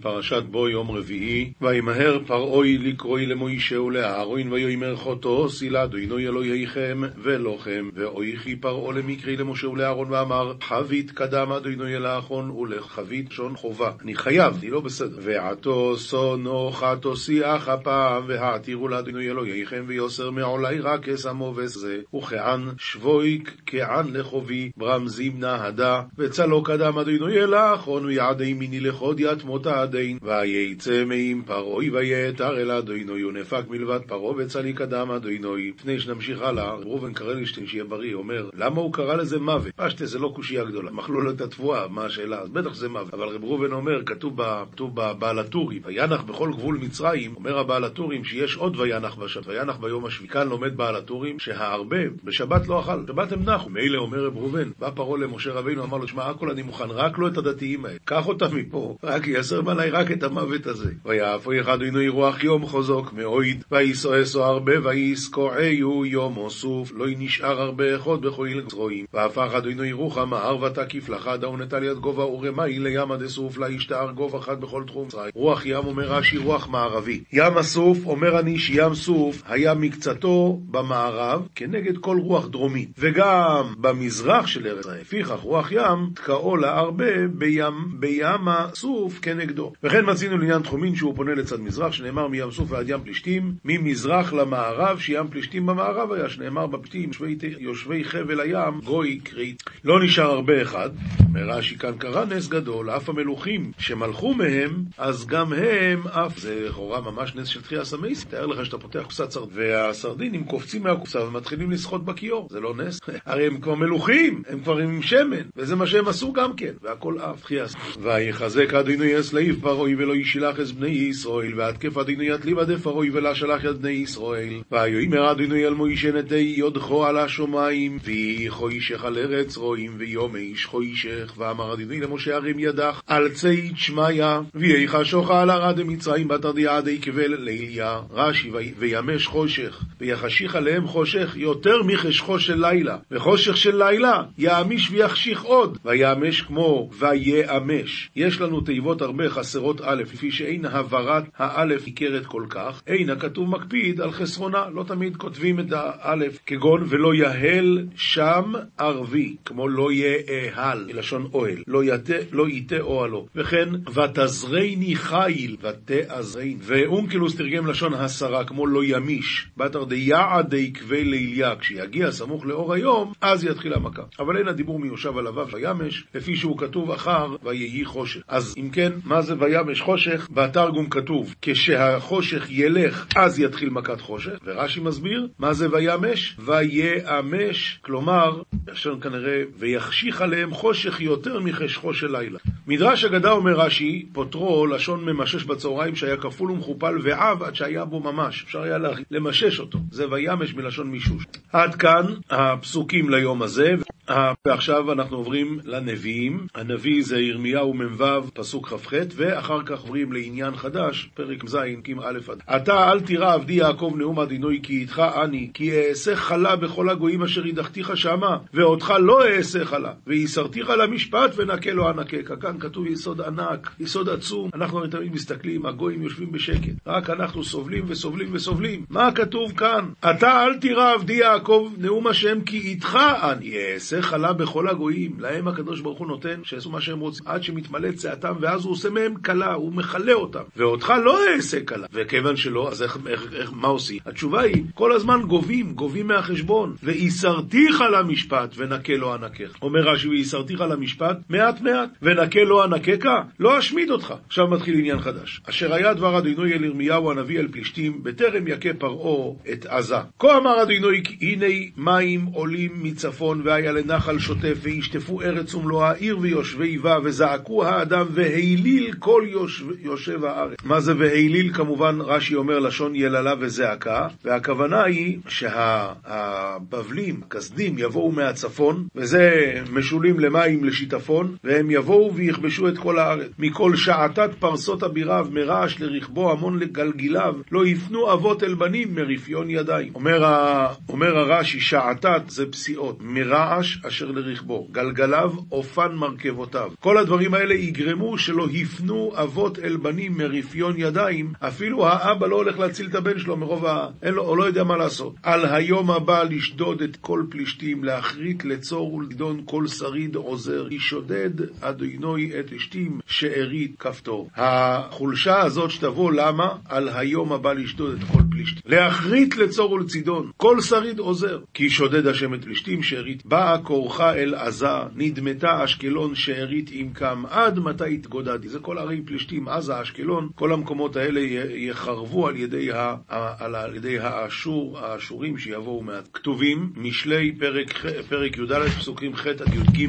פרשת בו יום רביעי, וימהר פרעוי לקרוי למוישה ולאהרון ויאמר חוטו סילה דוינו אלוהיכם ולוכם ואויכי פרעו למקרי למשה ולאהרון ואמר חבית קדם אדוני אל ולחבית שון חובה. אני חייב, אני לא בסדר. ועתו שונו חתו שיח הפעם והעתירו לאדוני אלוהיכם ויוסר מעולי רק אסמו וזה. וכען שבויק כען לחובי ברמזים נהדה וצלו קדם אדוני אל ויעדי מיני לחוד יתמות הדין וייצא מעם פרעוי ויתר אל אדוני ונפק מלבד פרעה וצלי קדם אדוני. לפני שנמשיך הלאה ראובן קרלישטיין שיהיה בריא אומר למה הוא קרא לזה מוות? פשטה זה לא קושייה גדולה מכלו לו את התבואה מה השאלה? אז בטח זה מוות. אבל רב ראובן אומר כתוב בבעל הטורי וינח בכל גבול מצרים אומר הבעל הטורים שיש עוד וינח בשבת וינח ביום השביעי כאן לומד בעל הטורים שההרבה בשבת לא אכל שבת הם נחו. מילא אומר רב ראובן בא פרעה למשה רבינו אמר לו שמע הכל אני מוכן רק לא את הדתיים האלה קח אותם מפה רק יסר מעלי רק את המוות הזה. ויעפו אחד עינוי רוח יום חוזוק מאויד ויסועסו הרבה ויסקועהו יום אוסוף לא נשאר הרבה אחד בכהיל זרועים והפך אדוני רוחם ההר ותקיף דאון את עליית גובה ורמאי לים עד אסוף לה ישתער גובה אחד בכל תחום צרי רוח ים אומר רש"י רוח מערבי. ים הסוף אומר אני שים סוף היה מקצתו במערב כנגד כל רוח דרומית. וגם במזרח של ארץ לפיכך רוח ים תקעו לה הרבה בים, בים הסוף כנגדו וכן מצינו לעניין תחומין שהוא פונה לצד מזרח שנאמר מים סוף ועד ים פלישתים ממזרח למערב שים פלישתים במערב היה שנאמר בפתים יושבי, יושבי חבל הים גוי קרית לא נשאר הרבה אחד. אומר רש"י כאן קרה נס גדול אף המלוכים שמלכו מהם אז גם הם אף זה לכאורה ממש נס של תחייה סמייסי תאר לך שאתה פותח קופסת סרדין והסרדינים קופצים מהקופסה ומתחילים לשחות בכיור. זה לא נס. הרי הם כבר מלוכים הם כבר עם שמן וזה מה שהם עשו גם כן. והכל אף תחייה ויחזק אדוני אסלעיף פרוי ולא ישלח את בני ישראל והתקף אדוני יתליב עדי פרוי ולא שלח את בני ישראל. ויאמר אדוני אל מוישה נתי יודחו על השמיים ויהי חוישך על ארץ רועים ויום איש חוישך. ואמר אדוני למשה הרים ידך על צית שמיא ויהי חשוכה על ארד מצרים בתרדיה עדי כבל ליליה. רש"י וימש חושך ויחשיך עליהם חושך יותר מחשכו של לילה וחושך של לילה יאמיש ויחשיך עוד ויאמש כמו ויאמש. יש לנו תיבות הרבה חסרות א' לפי שאין הברת האלף ניכרת כל כך אין הכתוב מקפיד על חסרונה. לא תמיד כותבים את האלף כגון ולא יהל שם ערבי כמו לא יאהל מלשון אוהל. לא יתה לא יתה אוהלו וכן ותזרני חיל ותעזרני ואונקלוס תרגם לשון הסרה כמו לא ימיש בתר דיעדי כבי ליליה כשיגיע סמוך לאור היום אז יתחיל המכה. אבל אין הדיבור מיושב על הוו וימש לפי שהוא כתוב אחר ויהי חושך אז אם כן מה זה וימש חושך? בתרגום כתוב כשהחושך ילך אז יתחיל מכת חושך. ורש"י מסביר מה זה וימש ויאמש כלומר עכשיו כנראה ויחשיך עליהם חושך יותר מחשכו של לילה. מדרש אגדה אומר רש"י פוטרו לשון ממשש בצהריים שהיה כפול ומכופל ועב עד שהיה בו ממש. אפשר היה למשש אותו. זה וימש מלשון מישוש. עד כאן הפסוקים ליום הזה. ועכשיו אנחנו עוברים לנביאים. הנביא זה ירמיהו מ"ו, פסוק כ"ח, ואחר כך עוברים לעניין חדש, פרק ז', כ"א עד. אתה אל תירא עבדי יעקב נאום אדינוי כי איתך אני, כי אעשה חלה בכל הגויים אשר ידחתיך שמה, ואותך לא אעשה חלה, ויסרתיך למשפט ונקה לו הנקה. כאן כתוב יסוד ענק, יסוד עצום. אנחנו תמיד מסתכלים, הגויים יושבים בשקט, רק אנחנו סובלים וסובלים וסובלים. מה כתוב כאן? אתה אל תירא עבדי יעקב נאום השם כי איתך אני אעשה חלה בכל הגויים, להם הקדוש ברוך הוא נותן שיעשו מה שהם רוצים, עד שמתמלא צעתם, ואז הוא עושה מהם כלה, הוא מכלה אותם. ואותך לא אעשה כלה. וכיוון שלא, אז איך, איך, איך, מה עושים? התשובה היא, כל הזמן גובים, גובים מהחשבון. ואיסרתיך למשפט, ונקה לא אנקך. אומר רש"י, ואיסרתיך למשפט, מעט מעט, ונקה לא אנקך, לא אשמיד אותך. עכשיו מתחיל עניין חדש. אשר היה דבר אדינוי אל ירמיהו הנביא אל פלישתים, בטרם יכה פרעה את עזה. כה אמר אדינוי, הנה מים עולים מצפון, והיה לנחל שוטף, וישטפו ארץ ומלואה, עיר ויושבי בה, וזעקו האדם, והעליל כל יושב, הארץ. מה זה והעליל? כמובן, רש"י אומר לשון יללה וזעקה, והכוונה היא שהבבלים, כסדים, יבואו מהצפון, וזה משולים למים לשיטפון, והם יבואו ויכבשו את כל הארץ. מכל שעתת פרסות אביריו, מרעש לרכבו המון לגלגיליו, לא יפנו אבות אל בנים מרפיון ידיים. אומר. אומר הרש"י, שעתת זה פסיעות, מרעש אשר לרכבו, גלגליו אופן מרכבותיו. כל הדברים האלה יגרמו שלא יפנו אבות אל בנים מרפיון ידיים, אפילו האבא לא הולך להציל את הבן שלו מרוב ה... אין לו, הוא לא יודע מה לעשות. על היום הבא לשדוד את כל פלישתים, להכרית לצור ולדון כל שריד עוזר, כי שודד אדינוי את אשתים שארית כפתור. החולשה הזאת שתבוא, למה? על היום הבא לשדוד את כל פלישתים. להכרית לצור ולצידון, כל שריד עוזר, כי שודד השם את פלישתים שארית. באה כורחה אל עזה, נדמתה אשקלון שארית עם קם, עד מתי התגודדתי. זה כל ערי פלישתים, עזה, אשקלון, כל המקומות האלה יחרבו על ידי, ה, על, על ידי האשור, האשורים שיבואו מעט. כתובים, משלי פרק, פרק י"ד, פסוקים ח' עד י"ג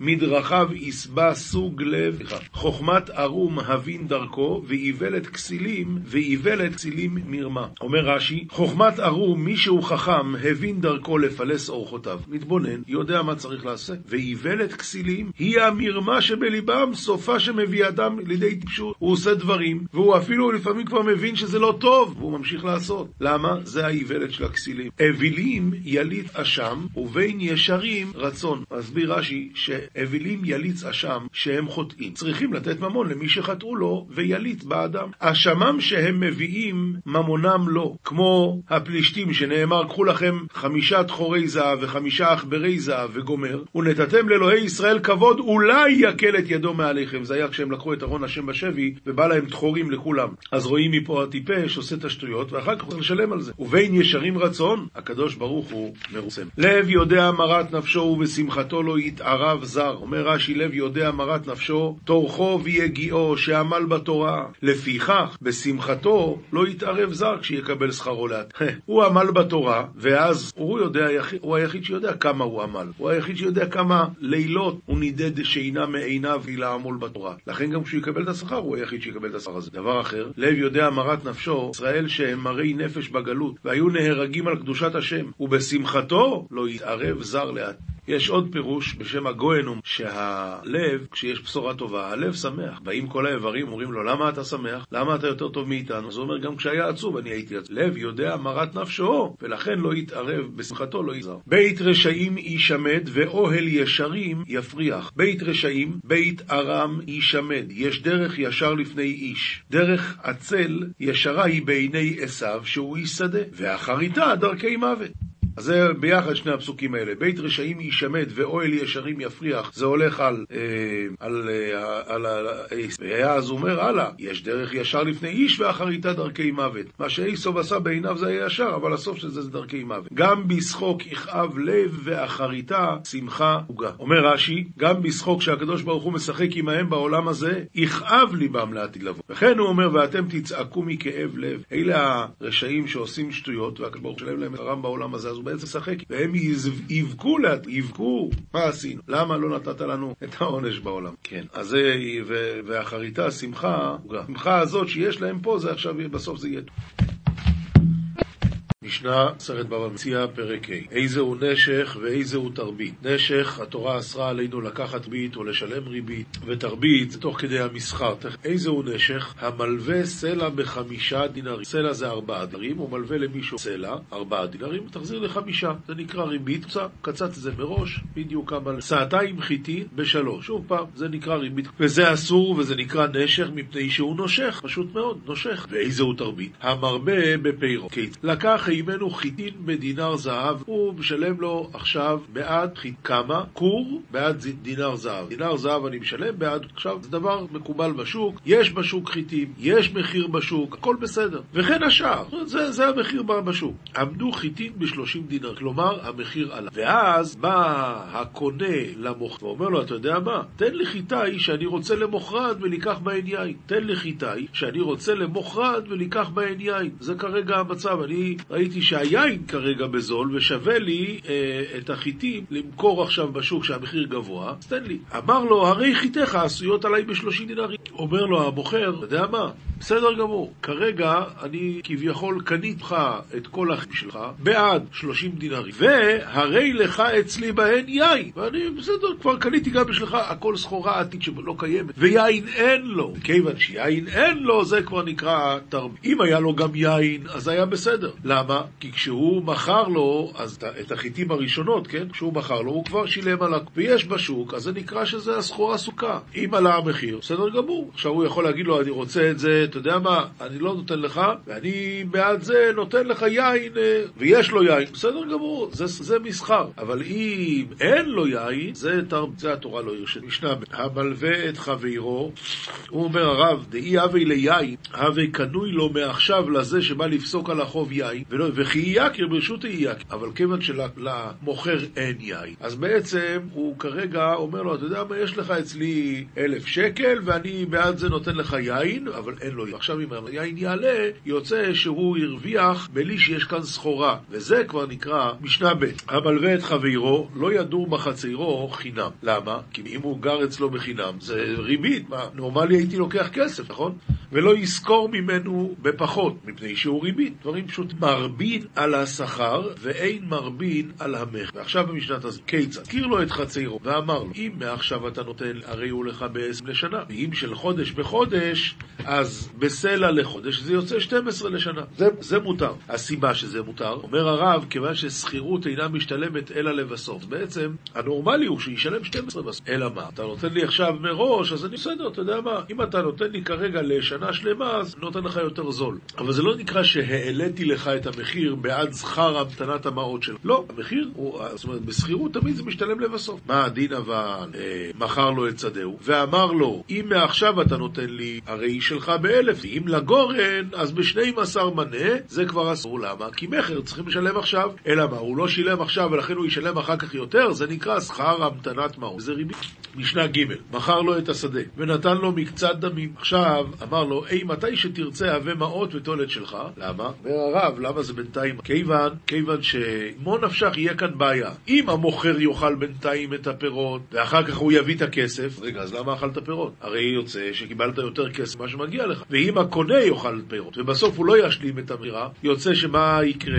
מדרכיו יסבע סוג לב, חוכמת ערום הבין דרכו, ואיוולת כסילים, ואיוולת כסילים מרמה. אומר רש"י, חוכמת ערום, מי שהוא חכם, הבין דרכו לפלס אורחותיו. מתבונן, יודע מה צריך לעשות. ואיוולת כסילים, היא המרמה שבליבם, סופה שמביא אדם לידי טיפשות. הוא עושה דברים, והוא אפילו לפעמים כבר מבין שזה לא טוב, והוא ממשיך לעשות. למה? זה האיוולת של הכסילים. אווילים יליט אשם, ובין ישרים רצון. מסביר רש"י, ש... אווילים יליץ אשם שהם חוטאים. צריכים לתת ממון למי שחטאו לו ויליץ באדם. אשמם שהם מביאים ממונם לא, כמו הפלישתים שנאמר קחו לכם חמישה תחורי זהב וחמישה עכברי זהב וגומר, ונתתם לאלוהי ישראל כבוד אולי יקל את ידו מעליכם. זה היה כשהם לקחו את ארון השם בשבי ובא להם תחורים לכולם. אז רואים מפה הטיפש עושה את השטויות ואחר כך צריך לשלם על זה. ובין ישרים רצון, הקדוש ברוך הוא מרוסם. לב יודע מרת נפשו ובשמחתו לא יתערב זר. אומר רש"י לב יודע מרת נפשו, טורחו ויגיעו שעמל בתורה. לפיכך, בשמחתו לא יתערב זר כשיקבל שכרו לאט. הוא עמל בתורה, ואז הוא יודע, הוא היחיד שיודע כמה הוא עמל. הוא היחיד שיודע כמה לילות הוא נידד שינה מעיניו לעמול בתורה. לכן גם כשהוא יקבל את השכר, הוא היחיד שיקבל את השכר הזה. דבר אחר, לב יודע מרת נפשו, ישראל שהם מרי נפש בגלות, והיו נהרגים על קדושת השם, ובשמחתו לא יתערב זר לאט. יש עוד פירוש בשם הגוהנום, שהלב, כשיש בשורה טובה, הלב שמח. באים כל האיברים, אומרים לו, למה אתה שמח? למה אתה יותר טוב מאיתנו? אז הוא אומר, גם כשהיה עצוב אני הייתי עצוב. לב יודע מרת נפשו, ולכן לא יתערב, בשמחתו לא יזהר. בית רשעים יישמד, ואוהל ישרים יפריח. בית רשעים, בית ארם יישמד. יש דרך ישר לפני איש. דרך עצל ישרה היא בעיני עשיו, שהוא איש שדה, ואחריתה דרכי מוות. אז זה ביחד שני הפסוקים האלה. בית רשעים יישמד ואוהל ישרים יפריח. זה הולך על... אה, על... אה, על... ואז הוא אומר הלאה, יש דרך ישר לפני איש ואחריתה דרכי מוות. מה שאיסוב עשה בעיניו זה היה ישר, אבל הסוף של זה זה דרכי מוות. גם בשחוק יכאב לב ואחריתה שמחה עוגה. אומר רש"י, גם בשחוק שהקדוש ברוך הוא משחק עמהם בעולם הזה, יכאב ליבם לעתיד לבוא. וכן הוא אומר, ואתם תצעקו מכאב לב. אלה הרשעים שעושים שטויות, והקדוש ברוך הוא שלם להם את הרם בעולם הזה, אז הוא בעצם לשחק, והם יבכו, יבכו, מה עשינו? למה לא נתת לנו את העונש בעולם? כן, אז זה, ואחריתה שמחה, השמחה הזאת שיש להם פה, זה עכשיו, בסוף זה יהיה... משנה, סרט בבא מציע, פרק ה' איזהו נשך ואיזהו תרבית. נשך, התורה אסרה עלינו לקחת ריבית או לשלם ריבית, ותרבית זה תוך כדי המסחר. איזהו נשך? המלווה סלע בחמישה דינרים. סלע זה ארבעה דינרים, הוא מלווה למישהו סלע, ארבעה דינרים, תחזיר לחמישה. זה נקרא ריבית, את זה מראש, בדיוק כמה... סעתיים חיטי בשלוש. שוב פעם, זה נקרא ריבית. וזה אסור וזה נקרא נשך מפני שהוא נושך, פשוט מאוד, נושך. ואיזהו תרבית? המרבה בפירו. לקח ממנו חיטין בדינר זהב, הוא משלם לו עכשיו בעד חיט כמה? כור בעד דינר זהב. דינר זהב אני משלם בעד, עכשיו זה דבר מקובל בשוק, יש בשוק חיטים, יש מחיר בשוק, הכל בסדר. וכן השאר, זה, זה המחיר בשוק. עמדו חיטין ב-30 דינר, כלומר המחיר עלה. ואז בא הקונה למוכר ואומר לו, אתה יודע מה? תן לי חיטאי שאני רוצה למוכרד ולקח בהן יין. תן לי חיטאי שאני רוצה למוכרד ולקח בהן יין. זה כרגע המצב, אני ראיתי ראיתי שהיין כרגע בזול ושווה לי אה, את החיטים למכור עכשיו בשוק שהמחיר גבוה, אז תן לי. אמר לו, הרי חיטיך עשויות עליי בשלושים דינרים. אומר לו המוכר, אתה יודע מה? בסדר גמור. כרגע אני כביכול קניתי לך את כל החיים שלך בעד 30 דינרים, והרי לך אצלי בהן יין. ואני, בסדר, כבר קניתי גם בשבילך הכל סחורה עתיד שלא קיימת, ויין אין לו. כיוון שיין אין לו, זה כבר נקרא תרמית. אם היה לו גם יין, אז היה בסדר. למה? כי כשהוא מכר לו, אז את החיטים הראשונות, כן? כשהוא מכר לו, הוא כבר שילם על הכול. ויש בשוק, אז זה נקרא שזה הסחורה סוכה. אם עלה המחיר, בסדר גמור. עכשיו הוא יכול להגיד לו, אני רוצה את זה, אתה יודע מה, אני לא נותן לך, ואני בעד זה נותן לך יין, אה, ויש לו יין, בסדר גמור, זה, זה מסחר. אבל אם אין לו יין, זה, תר... זה התורה לא ירשת. משנה, המלווה את חברו, הוא אומר הרב, דאי הווי ליין, הווי קנוי לו מעכשיו לזה שבא לפסוק על החוב יין, ולא, וכי יקר ברשות יקר, אבל כיוון שלמוכר אין יין, אז בעצם הוא כרגע אומר לו, אתה יודע מה, יש לך אצלי אלף שקל, ואני בעד זה נותן לך יין, אבל אין לו יין. עכשיו אם היין יעלה, יוצא שהוא הרוויח בלי שיש כאן סחורה, וזה כבר נקרא משנה ב' המלווה את חברו, לא ידור בחצרו חינם. למה? כי אם הוא גר אצלו בחינם, זה ריבית. מה, נורמלי הייתי לוקח כסף, נכון? ולא יזכור ממנו בפחות, מפני שהוא ריבית. דברים פשוט מרבין על השכר, ואין מרבין על המכר. ועכשיו במשנת הזאת, כיצד? הכיר לו את חצרו, ואמר לו, אם מעכשיו אתה נותן, הרי הוא לך בעשם לשנה, ואם של חודש בחודש, אז בסלע לחודש זה יוצא 12 לשנה. זה, זה מותר. הסיבה שזה מותר, אומר הרב, כיוון ששכירות אינה משתלמת אלא לבסוף. בעצם, הנורמלי הוא שישלם 12 בסוף. אלא מה? אתה נותן לי עכשיו מראש, אז אני בסדר, אתה יודע מה? אם אתה נותן לי כרגע לשנה שלמה, אז נותן לך יותר זול. אבל זה לא נקרא שהעליתי לך את המחיר בעד שכר המתנת המעות שלך. לא, המחיר הוא, זאת אומרת, בשכירות תמיד זה משתלם לבסוף. מה הדין אבל? אה, מכר לו את שדהו, ואמר לו, אם מעכשיו אתה נותן לי, הרי שלך באלף, אם לגורן, אז בשני מסר מנה, זה כבר אסור. למה? כי מכר צריכים לשלם עכשיו. אלא מה? הוא לא שילם עכשיו ולכן הוא ישלם אחר כך יותר? זה נקרא שכר המתנת מעות. זה ריבית. משנה ג' מכר לו את השדה, ונתן לו מקצת דמים. עכשיו, אמר לו, אי מתי שתרצה הווה מעות ותולת שלך. למה? אומר הרב, למה זה בינתיים? כיוון, כיוון שמו נפשך יהיה כאן בעיה. אם המוכר יאכל בינתיים את הפירות, ואחר כך הוא יביא את הכסף, רגע, אז למה אכלת פירות? הרי יוצא שקיבלת יותר כסף ממה שמגיע לך. ואם הקונה יאכל פירות, ובסוף הוא לא ישלים את המכירה, יוצא שמה יקרה?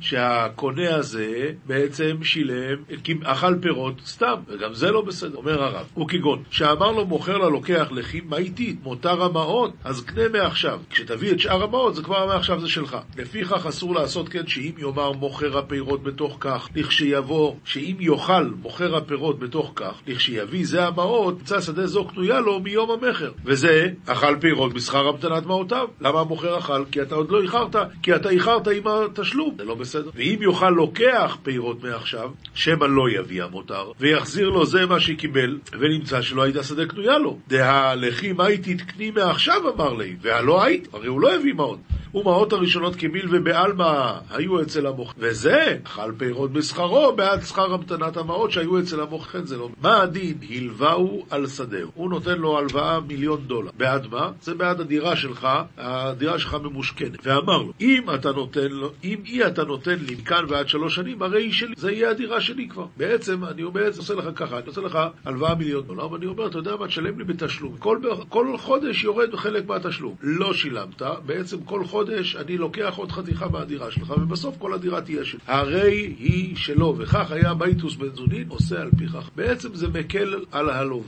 שהקונה הזה בעצם שילם, אכל פירות סתם, וגם זה לא בסדר. אומר הרב, וכגון, שאמר לו מוכר ללוקח לכי מה איתי? מותר המעות, אז קנה מעכשיו. כשתביא את שאר המעות, זה כבר מעכשיו זה שלך. לפיכך אסור לעשות כן שאם יאמר מוכר הפירות בתוך כך, לכשיבוא, שאם יאכל מוכר הפירות בתוך כך, לכשיביא זה המעות, נמצא שדה זו קנויה לו מיום המכר. וזה, אכל פירות בשכר המתנת מעותיו. למה המוכר אכל? כי אתה עוד לא איחרת, כי אתה איחרת עם התשלום. זה לא בסדר. ואם יאכל לוקח פירות מעכשיו, שמא לא יביא המותר, ויחזיר לו זה מה שקיבל, ונמצא שלא הייתה שדה קנויה לו. דהה לכי מה הייתי תקני מעכשיו אמר לי, והלא היית, הרי הוא לא הביא מעות. ומעות הראשונות כמיל ובעלמא היו אצל המוכר. וזה, אכל פירות בשכרו בעד שכר המתנת המעות שהיו אצל המוכר. זה לא... מה הדין? הלווהו על שדהו. הוא נותן לו הלוואה מיליון דולר. בעד מה? זה בעד הדירה שלך, הדירה שלך ממושכנת. ואמר לו, אם אתה נותן לו, אם אי אתה נותן לי מכאן ועד שלוש שנים, הרי היא שלי. זה יהיה הדירה שלי כבר. בעצם, אני אומר, אני עושה לך ככה, אני עושה לך הלוואה מיליון דולר, ואני אומר, אתה יודע מה, תשלם לי בתשלום. כל, כל חודש יורד חלק מהתשלום. לא שילמת, בעצם כל חודש אני לוקח עוד חתיכה מהדירה שלך, ובסוף כל הדירה תהיה שלי. הרי היא שלו, וכך היה בייתוס בן זונין עושה על פי כך. בעצם זה מקל על הלווה.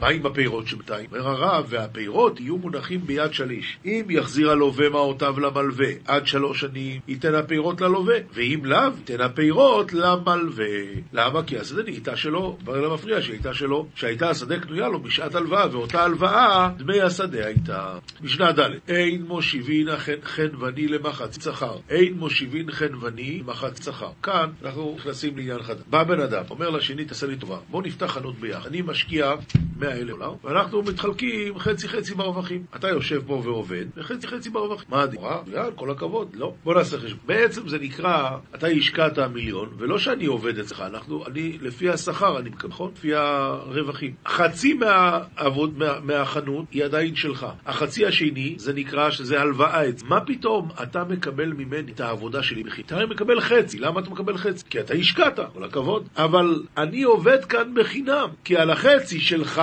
מה עם הפירות שבינתיים? אומר הרב, והפירות יהיו מונחים ביד שליש. אם יחזיר הלווה מעותיו למלווה עד שלוש שנים, ייתן הפירות ללווה, ואם לאו, ייתן הפירות למלווה. למה? כי השדה נהייתה שלו, כבר למפריע שהייתה שלו, שהייתה השדה קנויה לו בשעת הלוואה, ואותה הלוואה, דמי השדה הייתה. משנה ד' אין מושיבין חנווני למחצית שכר. אין מושיבין חנווני למחצית שכר. כאן אנחנו נכנסים לעניין חדש. בא בן אדם, אומר לשני, תעשה לי טובה, בוא נפתח חנות ביחד. אני משקיע 100 אלף דולר, ואנחנו מתחלקים חצי חצי ברווחים. אתה יושב פה ועובד, וחצי חצי ברווחים. מה הדין? יאללה, כל הכבוד, לא. בוא נעשה חשבון. בעצם זה נקרא, אתה השקעת מיליון, ולא שאני עובד אצלך, אנחנו, אני, לפי השכר אני מקבל, נכון? לפי הרווחים. חצי מהעבוד, מה, מהחנות היא עדיין שלך. החצי השני, זה נקרא שזה הלוואה. מה פתאום אתה מקבל ממני את העבודה שלי בחינם? אתה מקבל חצי, למה אתה מקבל חצי? כי אתה השקעת, כל הכבוד. אבל אני עובד כאן בחינם, כי על החצי שלך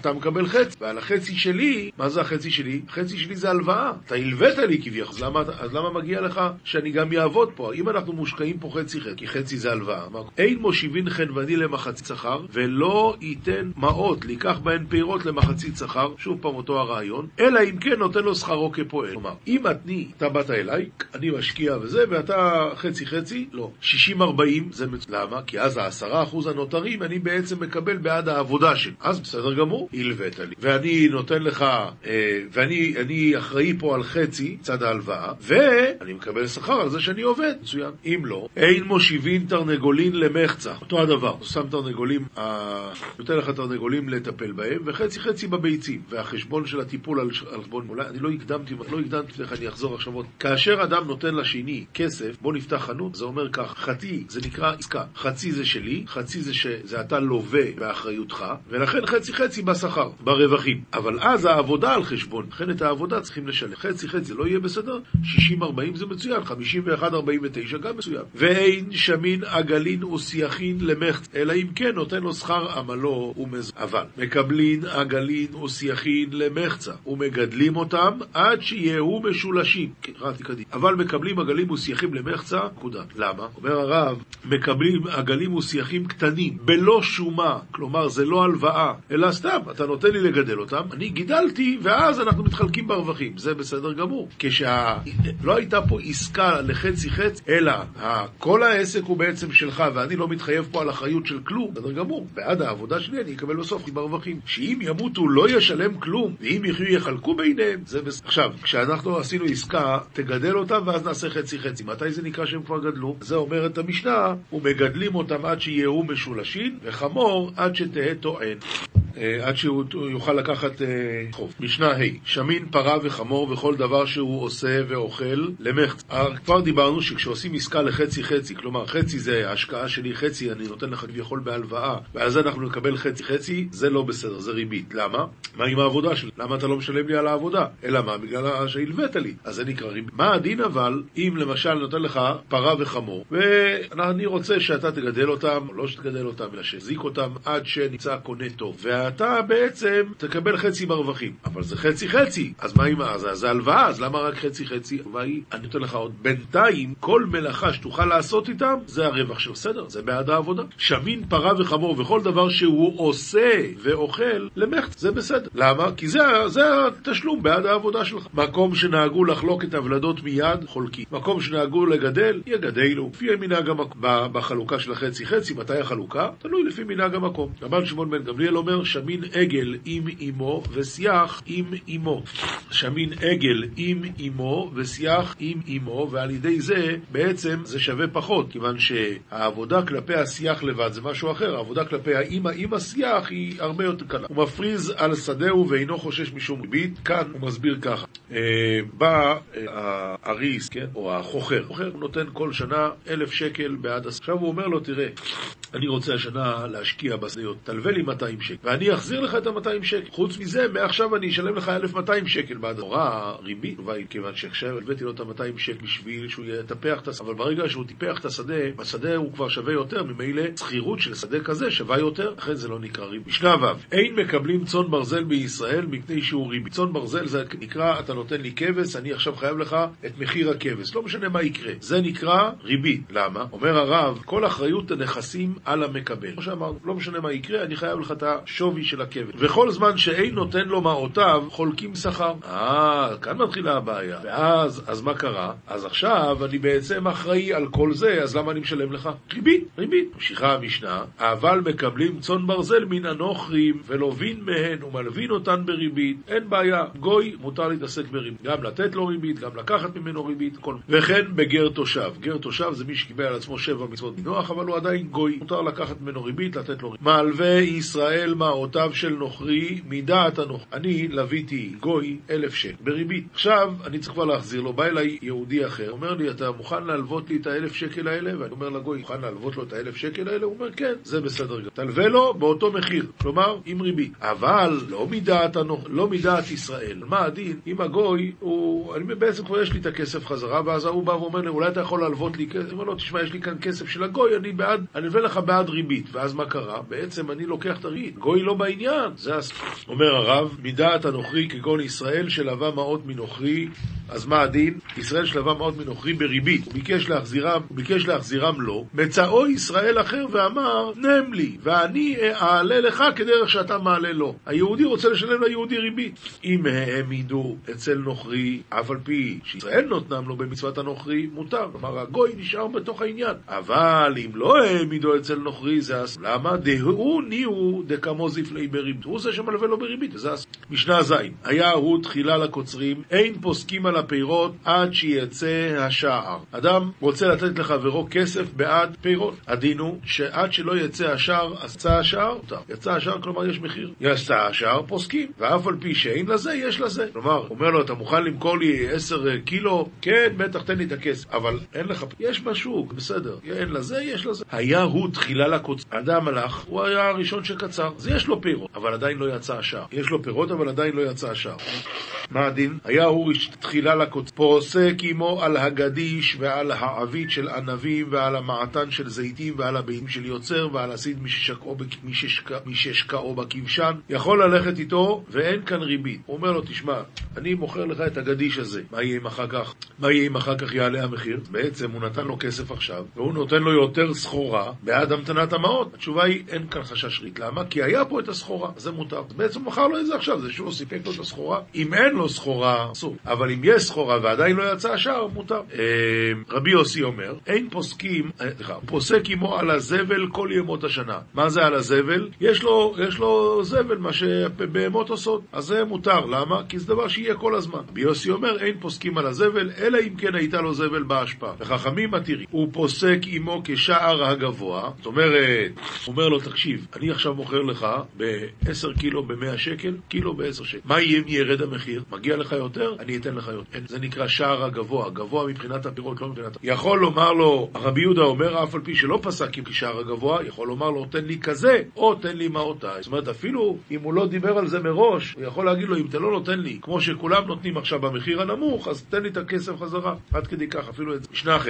אתה, מקבל חצי, ועל החצי שלי, מה זה החצי שלי? החצי שלי זה הלוואה. אתה הלווית לי כביכול, אז למה, אז למה מגיע לך שאני גם אעבוד פה? אם אנחנו מושקעים פה חצי חצי, כי חצי זה הלוואה. אין מושיבין חנווני למחצית שכר, ולא ייתן מעות, לקח בהן פירות למחצית שכר, שוב פעם אותו הרעיון, אלא אם כן נותן לו שכרו כפועל. כלומר, אם אני, אתה באת אליי, אני משקיע וזה, ואתה חצי חצי, לא. 60-40 זה מצ... למה? כי אז העשרה אחוז הנותרים אני בעצם מקבל בעד העבודה שלי. אז בסדר גמור, הלווית לי. ואני נותן לך, אה, ואני אחראי פה על חצי, צד ההלוואה, ואני מקבל שכר על זה שאני עובד. מצוין. אם לא, אין מושיבין תרנגולין למחצה. אותו הדבר, הוא שם תרנגולים, אה, נותן לך תרנגולים לטפל בהם, וחצי חצי בביצים. והחשבון של הטיפול על, חשבון, אולי אני לא הקדמתי, לא הקדמתי לך, אני אחזור עכשיו עוד. כאשר אדם נותן לשני כסף, בוא נפתח חנות, זה אומר כך, חצי זה נקרא עסקה, חצי זה שלי, חצי זה שזה אתה לווה באחריותך, ולכן חצי חצי בשכר, ברווחים. אבל אז העבודה על חשבון, לכן את העבודה צריכים לשלם. חצי חצי זה לא יהיה בסדר, 60-40 זה מצוין, 51-49 גם מצוין. ואין שמין עגלין וסייחין למחצ, אלא אם כן נותן לו שכר עמלו ומז... אבל מקבלין עגלין וסייחין למחצה, ומגדלים אותם עד שיהיו משולשים. קראתי קדימה. אבל מקבלים עגלים וסייחים למחצה, נקודה. למה? אומר הרב, מקבלים עגלים וסייחים קטנים, בלא שומה, כלומר זה לא הלוואה, אלא סתם, אתה נותן לי לגדל אותם, אני גידלתי, ואז אנחנו מתחלקים ברווחים. זה בסדר גמור. כשה... לא הייתה פה עסקה לחצי חצי, אלא כל העסק הוא בעצם שלך, ואני לא מתחייב פה על אחריות של כלום, בסדר גמור. בעד העבודה שלי אני אקבל בסוף ברווחים. שאם ימותו לא ישלם כלום, ואם יחיו יחלקו ביניהם, זה בסדר. עכשיו, כשאנחנו עשינו עסקה, תגדל אותם ואז נעשה חצי חצי. מתי זה נקרא שהם כבר גדלו? זה אומרת המשנה, ומגדלים אותם עד שיהיו משולשים, וחמור עד שתהא טוען. אה, עד שהוא יוכל לקחת אה, חוב. משנה ה' שמין, פרה וחמור וכל דבר שהוא עושה ואוכל למחצה. אה, כבר דיברנו שכשעושים עסקה לחצי חצי, כלומר חצי זה ההשקעה שלי, חצי אני נותן לך כביכול בהלוואה, ואז אנחנו נקבל חצי חצי, זה לא בסדר, זה ריבית. למה? מה עם העבודה שלי? למה אתה לא משלם לי על העבודה? אלא מה? בגלל שהלווית לי. אז זה נקרא ריבית. מה הדין אבל, אם למשל נותן לך פרה וחמור, ואני רוצה שאתה תגדל אותם, לא שתגדל אותם, אלא שזיק אותם עד שנמצא קונה טוב. ואתה בעצם תקבל חצי ברווחים. אבל זה חצי חצי, אז מה עם אז? זה הלוואה, אז למה רק חצי חצי? והיא, אני נותן לך עוד. בינתיים, כל מלאכה שתוכל לעשות איתם, זה הרווח של בסדר, זה בעד העבודה. שמין, פרה וחמור וכל דבר שהוא עושה ואוכל, למחצה, זה בסדר. למה? כי זה, זה התשלום בעד העבודה שלך. מקום שנהגו לחלוק את הוולדות מיד, חולקים. מקום שנהגו לגדל, יגדלו. לפי מנהג המקום. בחלוקה של החצי חצי, מתי החלוקה? תלוי לפי מנהג המקום. רבן שמעון בן גמליאל אומר, שמין עגל עם אמו ושיח עם אמו. שמין עגל עם אמו ושיח עם אמו, ועל ידי זה בעצם זה שווה פחות, כיוון שהעבודה כלפי השיח לבד זה משהו אחר, העבודה כלפי האמא עם השיח היא הרבה יותר קלה. הוא מפריז על שדהו ואינו חושש משום ריבית, כאן הוא מסביר ככה. אה, בא אה, האריס, כן, או החוכר, החוכר נותן כל שנה אלף שקל בעד... עכשיו הוא אומר לו, תראה, אני רוצה השנה להשקיע בשדיות, תלווה לי 200 שקל, ואני אחזיר לך את ה-200 שקל. חוץ מזה, מעכשיו אני אשלם לך 1,200 שקל בעד נורא ריבית, כיוון שעכשיו הבאתי לו את ה-200 שקל בשביל שהוא יטפח את השדה, אבל ברגע שהוא טיפח את השדה, השדה הוא כבר שווה יותר, ממילא שכירות של שדה כזה שווה יותר, לכן זה לא נקרא ריבית. משנה ו' אין מקבלים צאן ברזל בישראל מפני שהוא ריבית. צאן ברזל זה נקרא, אתה נותן לי כבש, אני עכשיו חייב לך את מחיר הכבש. לא משנה מה יקרה. זה נקרא ריבית. למה? אומר הרב, כל אחריות הנכסים על המקבל. כמו שאמרנו, לא משנה מה יקרה, אני חייב לך את השווי של הכבש. וכל זמן שאין נותן לו מעותיו, חולקים שכר. אה, כאן מתחילה הבעיה. ואז, אז מה קרה? אז עכשיו אני בעצם אחראי על כל זה, אז למה אני משלם לך? ריבית, ריבית. ממשיכה המשנה, אבל מקבלים צאן ברזל מן הנוכרים, ולווין מהן ומלווין אותן בריבית. אין בעיה, גוי מותר להתעסק בריבית. גם לתת לו ריבית, גם לקחת ממנו ריבית, כל... וכן בגר תושב. גר תושב זה מי שקיבל על עצמו שבע מצוות מנוח, אבל הוא עדיין גוי. מותר לקחת ממנו ריבית, לתת לו ריבית. מלווה ישראל מעותיו של נוכרי מדעת הנוכרי. אני לוויתי גוי אלף שקל בריבית. עכשיו אני צריך כבר להחזיר לו. בא אליי יהודי אחר, אומר לי, אתה מוכן להלוות לי את האלף שקל האלה? ואני אומר לגוי, מוכן להלוות לו את האלף שקל האלה? הוא אומר, כן, זה בסדר גמור. תלווה לו באותו מחיר, כלומר, עם ריבית. אבל לא מדעת, הנוכ... לא מדעת ישראל. מה הדין? אם הגוי, הוא... אני בעצם כבר יש לי את הכסף חזרה, ואז ההוא בא ואומר לי, אולי אתה יכול להלוות לי כסף? אני אומר לו, תשמע, יש לי כאן כסף של הגוי, אני בעד, אני אלווה לך לך בעד ריבית. ואז מה קרה? בעצם אני לוקח את הריבית. גוי לא בעניין. זה הס... אומר הרב, מדעת הנוכרי כגון ישראל שלווה מעות מנוכרי, אז מה הדין? ישראל שלווה מעות מנוכרי בריבית. ביקש להחזירם, ביקש להחזירם לו. מצאו ישראל אחר ואמר, נם לי, ואני אעלה לך כדרך שאתה מעלה לו. היהודי רוצה לשלם ליהודי ריבית. אם העמידו אצל נוכרי, אף על פי שישראל נותנם לו במצוות הנוכרי, מותר. כלומר, הגוי נשאר בתוך העניין. אבל אם לא העמידו אצל נוכרי, זה אסור. למה? דהו ניהו דקמו זפלי בריבית. הוא זה שמלווה לו בריבית, וזה אסור. משנה ז' היה הוא תחילה לקוצרים, אין פוסקים על הפירות עד שיצא השער. אדם רוצה לתת לחברו כסף בעד פירות. הדין הוא שעד שלא יצא השער, יצא השער, מותר. יצא השער, כלומר יש מחיר. יצא השער, פוסקים. ואף על פי שאין לזה, יש לזה. כלומר, אומר לו, אתה מוכן למכור לי עשר קילו? כן, בטח, תן לי את הכסף. אבל אין לך, יש בשוק, בסדר. אין לזה, יש לזה. היה הוא תחילה לקוצר. אדם הלך, הוא היה הראשון שקצר. אז יש לו פירות, אבל עדיין לא יצא השער. יש לו פירות, אבל עדיין לא יצא השער. מה הדין? היה הוא תחילה לקוצר. פוסק עמו על הגדיש ועל העבית של ענבים ועל המעתן של זיתים ועל הבינים של יוצר ועל הסיד מששקעו בכבשן. יכול ללכת איתו ואין כאן ריבית. הוא אומר לו, תשמע, אני מוכר לך את הגדיש הזה. מה יהיה אם אחר כך? מה יהיה אם אחר כך יעלה המחיר? בעצם הוא נתן לו כסף עכשיו, והוא נותן לו יותר סחורה בעד המתנת המעות. התשובה היא, אין כאן חשש ריק. למה? כי היה פה את הסחורה, זה מותר. בעצם הוא מכר לו את זה עכשיו, זה שהוא סיפק לו את הסחורה. אם אין לו סחורה, אסור. אבל אם יש סחורה ועדיין לא יצא השער, מותר. רבי יוסי אומר, אין פוסקים, סליחה, פוסק עמו על הזבל כל ימות השנה. מה זה על הזבל? יש לו, יש לו זבל, מה שבהמות עושות. אז זה מותר. למה? כי זה דבר שיהיה כל הזמן. רבי יוסי אומר, אין פוסקים על הזבל, אלא אם כן הייתה לו זבל בהשפעה. וחכמים מתירים. הוא פוסק עמו כשער הגבוה. זאת אומרת, הוא אומר לו, תקשיב, אני עכשיו מוכר לך ב-10 קילו ב-100 שקל, קילו ב-10 שקל. מה יהיה אם ירד המחיר? מגיע לך יותר? אני אתן לך יותר. זה נקרא שער הגבוה. גבוה מבחינת הפירות, לא מבחינת... יכול לומר לו, רבי יהודה אומר, אף על פי שלא פסק עם כשער הגבוה, יכול לומר לו, תן לי כזה, או תן לי מעותיי. זאת אומרת, אפילו אם הוא לא דיבר על זה מראש, הוא יכול להגיד לו, אם אתה לא נותן לי, כמו שכולם נותנים עכשיו במחיר הנמוך, אז תן לי את הכסף חזרה. עד כדי כך, אפילו את זה. משנה ח'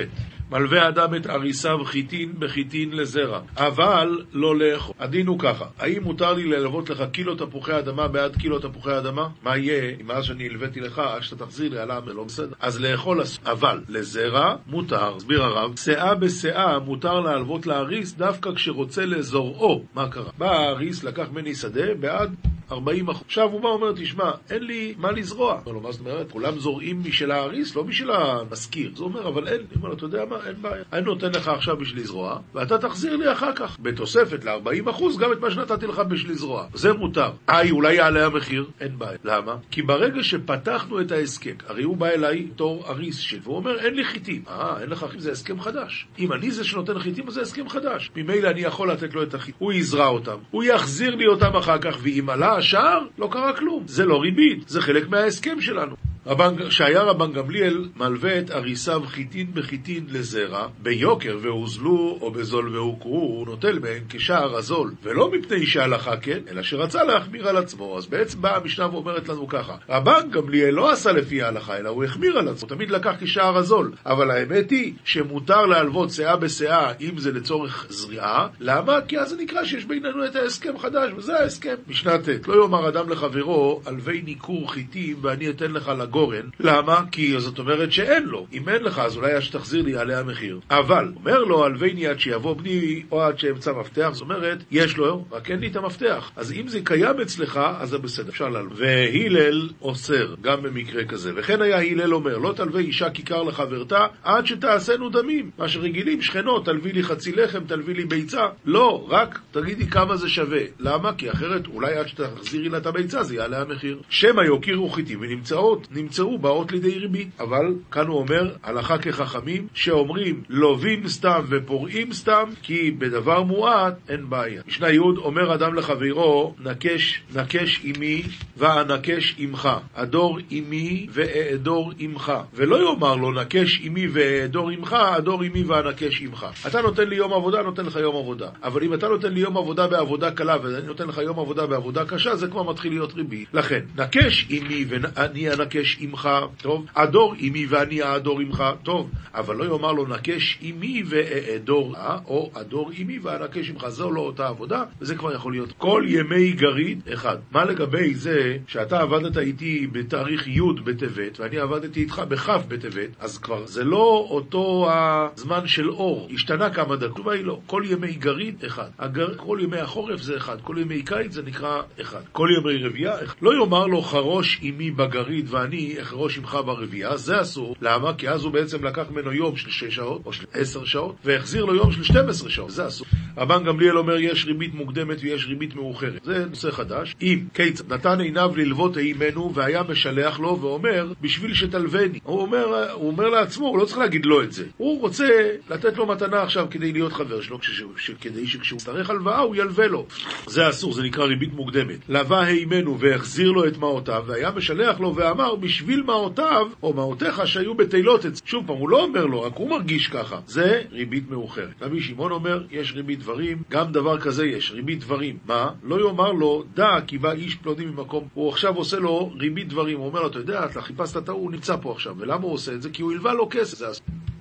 מלווה אדם את אריסיו חיטין בחיטין לזרע, אבל לא לאכול. הדין הוא ככה, האם מותר לי ללוות לך קילו תפוחי אדמה בעד קילו תפוחי אדמה? מה יהיה אם מאז שאני הלוויתי לך, עד שאתה תחזיר לי, עלה לא בסדר. אז לאכול אסור. אבל לזרע מותר, הסביר הרב, שאה בשאה מותר להלוות לאריס דווקא כשרוצה לזורעו. מה קרה? בא האריס, לקח ממני שדה בעד 40 אחוז. עכשיו הוא בא ואומר, תשמע, אין לי מה לזרוע. אומר לו, מה זאת אומרת? כולם זורעים משל האריס, לא משל המשכיר. אז הוא אומר, אבל אין. אני אומר לו, אתה יודע מה? אין בעיה. אני נותן לך עכשיו בשביל לזרוע, ואתה תחזיר לי אחר כך, בתוספת ל-40 אחוז, גם את מה שנתתי לך בשביל לזרוע. זה מותר. איי, אולי יעלה המחיר? אין בעיה. למה? כי ברגע שפתחנו את ההסכם, הרי הוא בא אליי בתור אריס שלי, והוא אומר, אין לי חיטים. אה, אין לך חיטים, זה הסכם חדש. אם אני זה שנותן חיטים, אז זה הסכם חדש. ממילא אני יכול לתת לו את החיטים. הוא יזרע אותם. הוא יחזיר לי אותם אחר כך, ואם עלה השער, לא קרה כלום. זה לא ריבית, זה חלק מההסכם שלנו. רבן, שהיה רבן גמליאל מלווה את אריסיו חיטין בחיטין לזרע, ביוקר והוזלו או בזול והוכרו, הוא נוטל בהן כשער הזול, ולא מפני שהלכה כן, אלא שרצה להחמיר על עצמו. אז בעצם באה המשנה ואומרת לנו ככה, רבן גמליאל לא עשה לפי ההלכה, אלא הוא החמיר על עצמו, תמיד לקח כשער הזול. אבל האמת היא שמותר להלוות שאה בשאה, אם זה לצורך זריעה, למה? כי אז זה נקרא שיש בינינו את ההסכם חדש, וזה ההסכם. משנה ט', לא יאמר אדם לחברו, הלווי ניכור חיטים ואני אתן לך גורן. למה? כי זאת אומרת שאין לו. אם אין לך, אז אולי שתחזיר לי יעלה המחיר. אבל, אומר לו, הלוויני עד שיבוא בני, או עד שאמצא מפתח, זאת אומרת, יש לו, רק אין לי את המפתח. אז אם זה קיים אצלך, אז זה בסדר, אפשר לעלות. והילל אוסר, גם במקרה כזה. וכן היה הילל אומר, לא תלווה אישה כיכר לחברתה, עד שתעשינו דמים. מה שרגילים, שכנות, תלווי לי חצי לחם, תלווי לי ביצה. לא, רק תגידי כמה זה שווה. למה? כי אחרת, אולי עד שתחזירי לה את הביצה, זה יעלה המחיר. שמא יוקירו חיטים ונמצאות, נמצאו, באות לידי ריבית. אבל כאן הוא אומר, הלכה כחכמים, שאומרים לווים סתם ופורעים סתם, כי בדבר מועט אין בעיה. משנה י' אומר אדם לחברו, נקש, נקש עמי ואנקש עמך. אדור עמי ואעדור עמך. ולא יאמר לו, נקש עמי ואעדור עמך, אדור עמי ואנקש עמך. אתה נותן לי יום עבודה, נותן לך יום עבודה. אבל אם אתה נותן לי יום עבודה בעבודה קלה, ואני נותן לך יום עבודה בעבודה קשה, זה כבר מתחיל להיות ריבית. לכן, נקש עמי ואני אנקש נקש עמך, טוב, אדור עמי ואני אעדור עמך, טוב, אבל לא יאמר לו נקש עמי ואעדור? או אדור עמי ואנקש עמך, זו לא אותה עבודה, וזה כבר יכול להיות כל ימי גריד אחד. מה לגבי זה שאתה עבדת איתי בתאריך י' בטבת, ואני עבדתי איתך בכ' בטבת, אז כבר זה לא אותו הזמן של אור, השתנה כמה דקות, התשובה היא לא, כל ימי גריד אחד, הגר... כל ימי החורף זה אחד, כל ימי קיץ זה נקרא אחד, כל ימי רבייה, אחד. לא יאמר לו חרוש עמי בגריד ואני אחרוש עמך ברבייה, זה אסור, למה? כי אז הוא בעצם לקח ממנו יום של 6 שעות או של 10 שעות, והחזיר לו יום של 12 שעות, זה אסור. רבן גמליאל אומר יש ריבית מוקדמת ויש ריבית מאוחרת, זה נושא חדש. אם קיץ נתן עיניו ללוות אימנו והיה משלח לו ואומר בשביל שתלווני, הוא אומר, הוא אומר לעצמו, הוא לא צריך להגיד לו את זה, הוא רוצה לתת לו מתנה עכשיו כדי להיות חבר שלו, כש, ש, כדי שכשהוא יצטרך הלוואה הוא ילווה לו. זה אסור, זה נקרא ריבית מוקדמת. לווה הימנו והחזיר לו את מעותיו, והיה משלח לו ואמר, בשביל מעותיו, או מעותיך שהיו בתהילות. שוב פעם, הוא לא אומר לו, רק הוא מרגיש ככה. זה ריבית מאוחרת. רבי שמעון אומר, יש ריבית דברים, גם דבר כזה יש, ריבית דברים. מה? לא יאמר לו, דע כי בא איש פלוני ממקום, הוא עכשיו עושה לו ריבית דברים. הוא אומר לו, אתה יודע, אתה חיפשת את ההוא, הוא נמצא פה עכשיו. ולמה הוא עושה את זה? כי הוא הלווה לו כסף. זה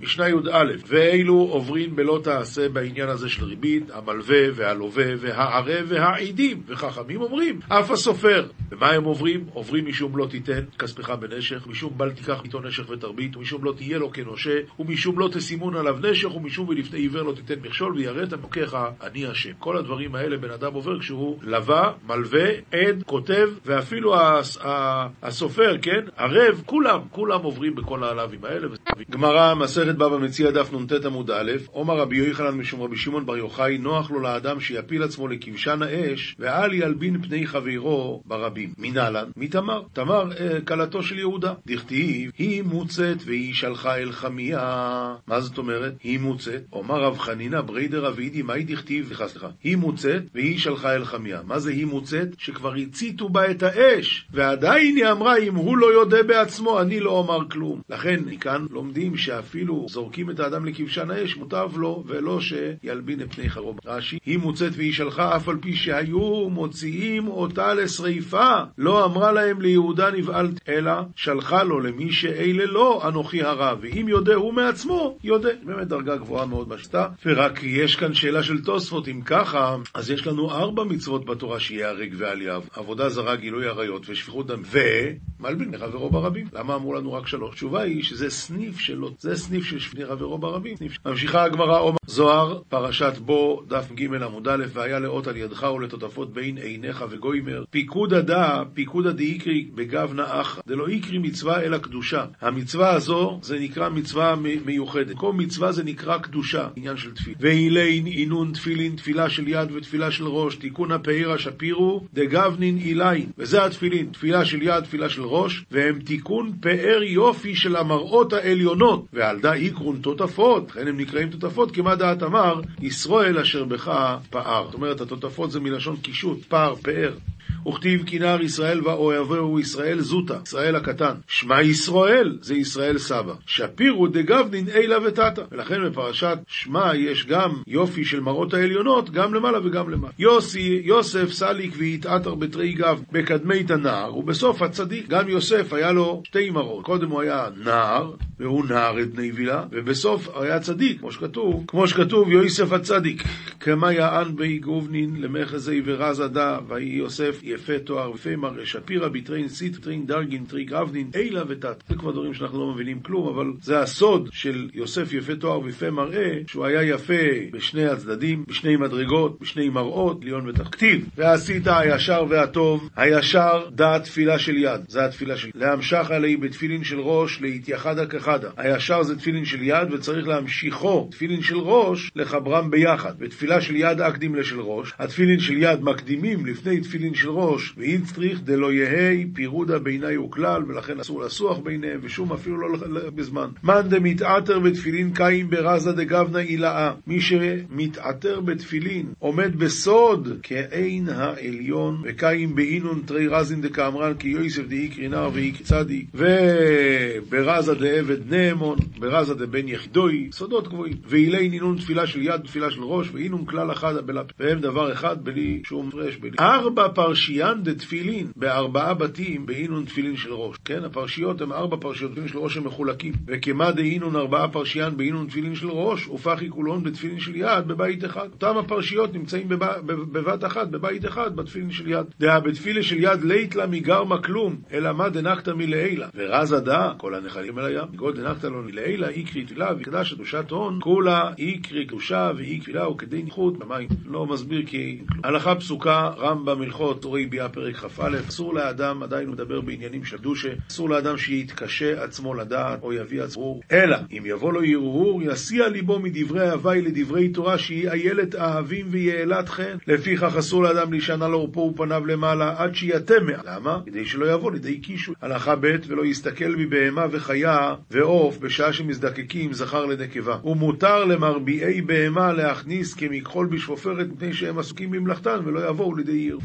משנה י"א, ואילו עוברים בלא תעשה בעניין הזה של ריבית, המלווה והלווה והערב והעידים, וחכמים אומרים, אף הסופר. ומה הם עוברים? עוברים משום לא תיתן כספך בנשך, משום בל תיקח איתו נשך ותרבית, ומשום לא תהיה לו כנושה, ומשום לא תסימון עליו נשך, ומשום ולפני עיוור לא תיתן מכשול, ויראת מוקיך, אני השם. כל הדברים האלה בן אדם עובר כשהוא לווה, מלווה, עד, כותב, ואפילו הסופר, כן? ערב, כולם, כולם עוברים בכל הלאווים האלה. גמרא, מסכת בבא מציע דף נ"ט עמוד א', עומר רבי יוחנן משום רבי שמעון בר יוחאי, נוח לו לאדם שיפיל עצמו לכבשן האש, ואל ילבין פני חברו ברבים. מנהלן? מתמר. תמר, אה, כלתו של יהודה. דכתיב, היא מוצאת והיא שלחה אל חמיה. מה זאת אומרת? היא מוצאת. אומר רב חנינא בריידר אבידי, מהי דכתיב? סליחה, סליחה. היא מוצאת והיא שלחה אל חמיה. מה זה היא מוצאת? שכבר הציתו בה את האש, ועדיין היא אמרה, אם הוא לא יודה בעצמו, אני לא אומר כלום. לכן, מכאן לומדים שאפילו זורקים את האדם לכבשן האש, מוטב לו, ולא שילבין את פני חרוב. רש"י, היא מוצאת והיא שלחה, אף על פי שהיו מוציאים אותה לשריפה. לא אמרה להם ליהודה נבהלת, אלא שלחה לו למי שאלה לא, אנוכי הרע. ואם יודה הוא מעצמו, יודה. באמת דרגה גבוהה מאוד בשיטה. ורק יש כאן שאלה של תוספות, אם ככה, אז יש לנו ארבע מצוות בתורה שיהרג ואל יהב. עבודה זרה, גילוי עריות ושפיכות דם, ומלבין לחברו ברבים. למה אמרו לנו רק שלוש? התשובה היא שזה סניף שלו, זה סניף של שפני חברו ברבים. ממשיכה הגמרא, עומר זוהר, פרשת בו, דף ג' עמוד א', והיה לאות על ידך ולטוטפות בין עיניך וגוימר. פיקוד הדא, פיקוד דאיקרי בגב נאח, דלא איקרי מצווה אלא קדושה. המצווה הזו, זה נקרא מצווה מיוחדת. כל מצווה זה נקרא קדושה, עניין של תפילה. ואילין אינון תפילין, תפילה של יד ותפילה של ראש, תיקון הפאירה שפירו, דגבנין אילין. וזה התפילין, תפילה של יד, תפילה של ראש, והם תיקון פאר יופי של המראות העליונות. ועל דא איקרון תותפות, לכן הם נקראים תותפות, כמה דעת אמר, ישראל אשר בך פאר. זאת אומרת, התותפות זה מלשון קישוט, פאר, פאר. וכתיב כנער ישראל ואוהבהו ישראל זוטה, ישראל הקטן. שמע ישראל, זה ישראל סבא. שפירו דגבנין אילה ותתא. ולכן בפרשת שמע יש גם יופי של מראות העליונות, גם למעלה וגם למעלה. יוסי, יוסף סליק והתעטר בתרי גב בקדמי הנער, ובסוף הצדיק. גם יוסף היה לו שתי מראות. קודם הוא היה נער, והוא נער את בני וילה, ובסוף היה צדיק, כמו שכתוב, כמו שכתוב, יוסף הצדיק. כמה יען בי גובנין למחזי ורזה דה, ויהי יוסף יפה תואר ופה מראה שפירא ביטרין סיט טרין דרגין טריק אבנין אילה ותת. זה כבר דברים שאנחנו לא מבינים כלום, אבל זה הסוד של יוסף יפה תואר ופה מראה, שהוא היה יפה בשני הצדדים, בשני מדרגות, בשני מראות, ליון ותח. כתיב, ועשית הישר והטוב, הישר דעת תפילה של יד, זה התפילה של. להמשך עלי בתפילין של ראש, להתייחדה כחדה. הישר זה תפילין של יד, וצריך להמשיכו, תפילין של ראש, לחברם ביחד. בתפילה של יד אקדים לשל ראש, התפילין של יד מקדימים לפני תפילין של ראש, ואם צריך דלא יהי פירודה ביני וכלל, ולכן אסור לסוח ביניהם, ושום אפילו לא בזמן. מאן דמתעתר בתפילין קיים ברזה דגבנה אילאה. מי שמתעתר בתפילין עומד בסוד כעין העליון, וקיים באינון תרי רזין דקאמרן כי יוסף דאיקרי נער ואיקרי צדיק, וברזה דעבד נאמון, ברזה דבן יחידוי, סודות גבוהים. ואילי נינון תפילה של יד, תפילה של ראש, ואינון כלל אחד, והם דבר אחד בלי שום הפרש. ארבע פרשיות פרשיין דתפילין בארבעה בתים באינון תפילין של ראש. כן, הפרשיות הן ארבע פרשיות תפילין של ראש שמחולקים. וכמה דאינון ארבעה פרשיין באינון תפילין של ראש, ופחי כולון בתפילין של יד בבית אחד. אותם הפרשיות נמצאים בב... בבת אחת, בבית אחד, בתפילין של יד. דעה בתפילה של יד לית לה מגרמה כלום, אלא מה דנקתא מלעילה. ורזה דעה, כל הנחלים אל הים. מגוד דנקתא לו מלעילה, איקרי תפילה וקדש קדושת הון, כולה איקרי קדושה ואי תפילה וכדי ניחות במים. לא מסביר כי... הלכה פסוקה, רמב"ם הלכות תורי ביאה פרק כ"א, אסור לאדם, עדיין הוא מדבר בעניינים של דושה, אסור לאדם שיתקשה עצמו לדעת או יביא עצמו, אלא אם יבוא לו הרהור, יסיע ליבו מדברי הווי לדברי תורה שהיא איילת אהבים ויעלת חן. לפיכך אסור לאדם להישען על עורפו ופניו למעלה עד שיתם למה? כדי שלא יבוא לידי קישו. הלכה ב' ולא יסתכל מבהמה וחיה ועוף בשעה שמזדקקים זכר לנקבה. ומותר למרביעי בהמה להכניס כמכחול בשפופרת מפני שהם עסוקים במלאכתן ולא יבואו לידי עיר.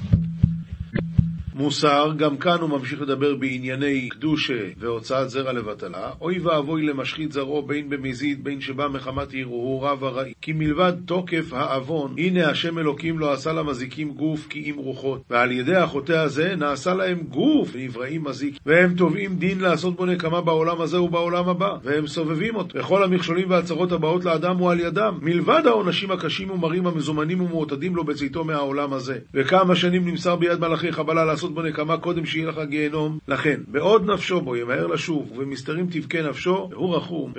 מוסר, גם כאן הוא ממשיך לדבר בענייני קדושה והוצאת זרע לבטלה. אוי ואבוי למשחית זרעו בין במזיד בין שבא מחמת הרהורה ורעי. כי מלבד תוקף העוון, הנה השם אלוקים לא עשה למזיקים גוף כי אם רוחות. ועל ידי החוטא הזה נעשה להם גוף נבראים מזיק. והם תובעים דין לעשות בו נקמה בעולם הזה ובעולם הבא. והם סובבים אותו. וכל המכשולים והצרות הבאות לאדם הוא על ידם. מלבד העונשים הקשים ומרים המזומנים ומעוטדים לו בצאתו מהעולם הזה. וכמה שנים נמסר ביד מלאכי חבלה לעשות לעשות בו נקמה קודם שיהיה לך גיהנום. לכן, בעוד נפשו בו ימהר לשוב, ובמסתרים תבכה נפשו, והוא רחום.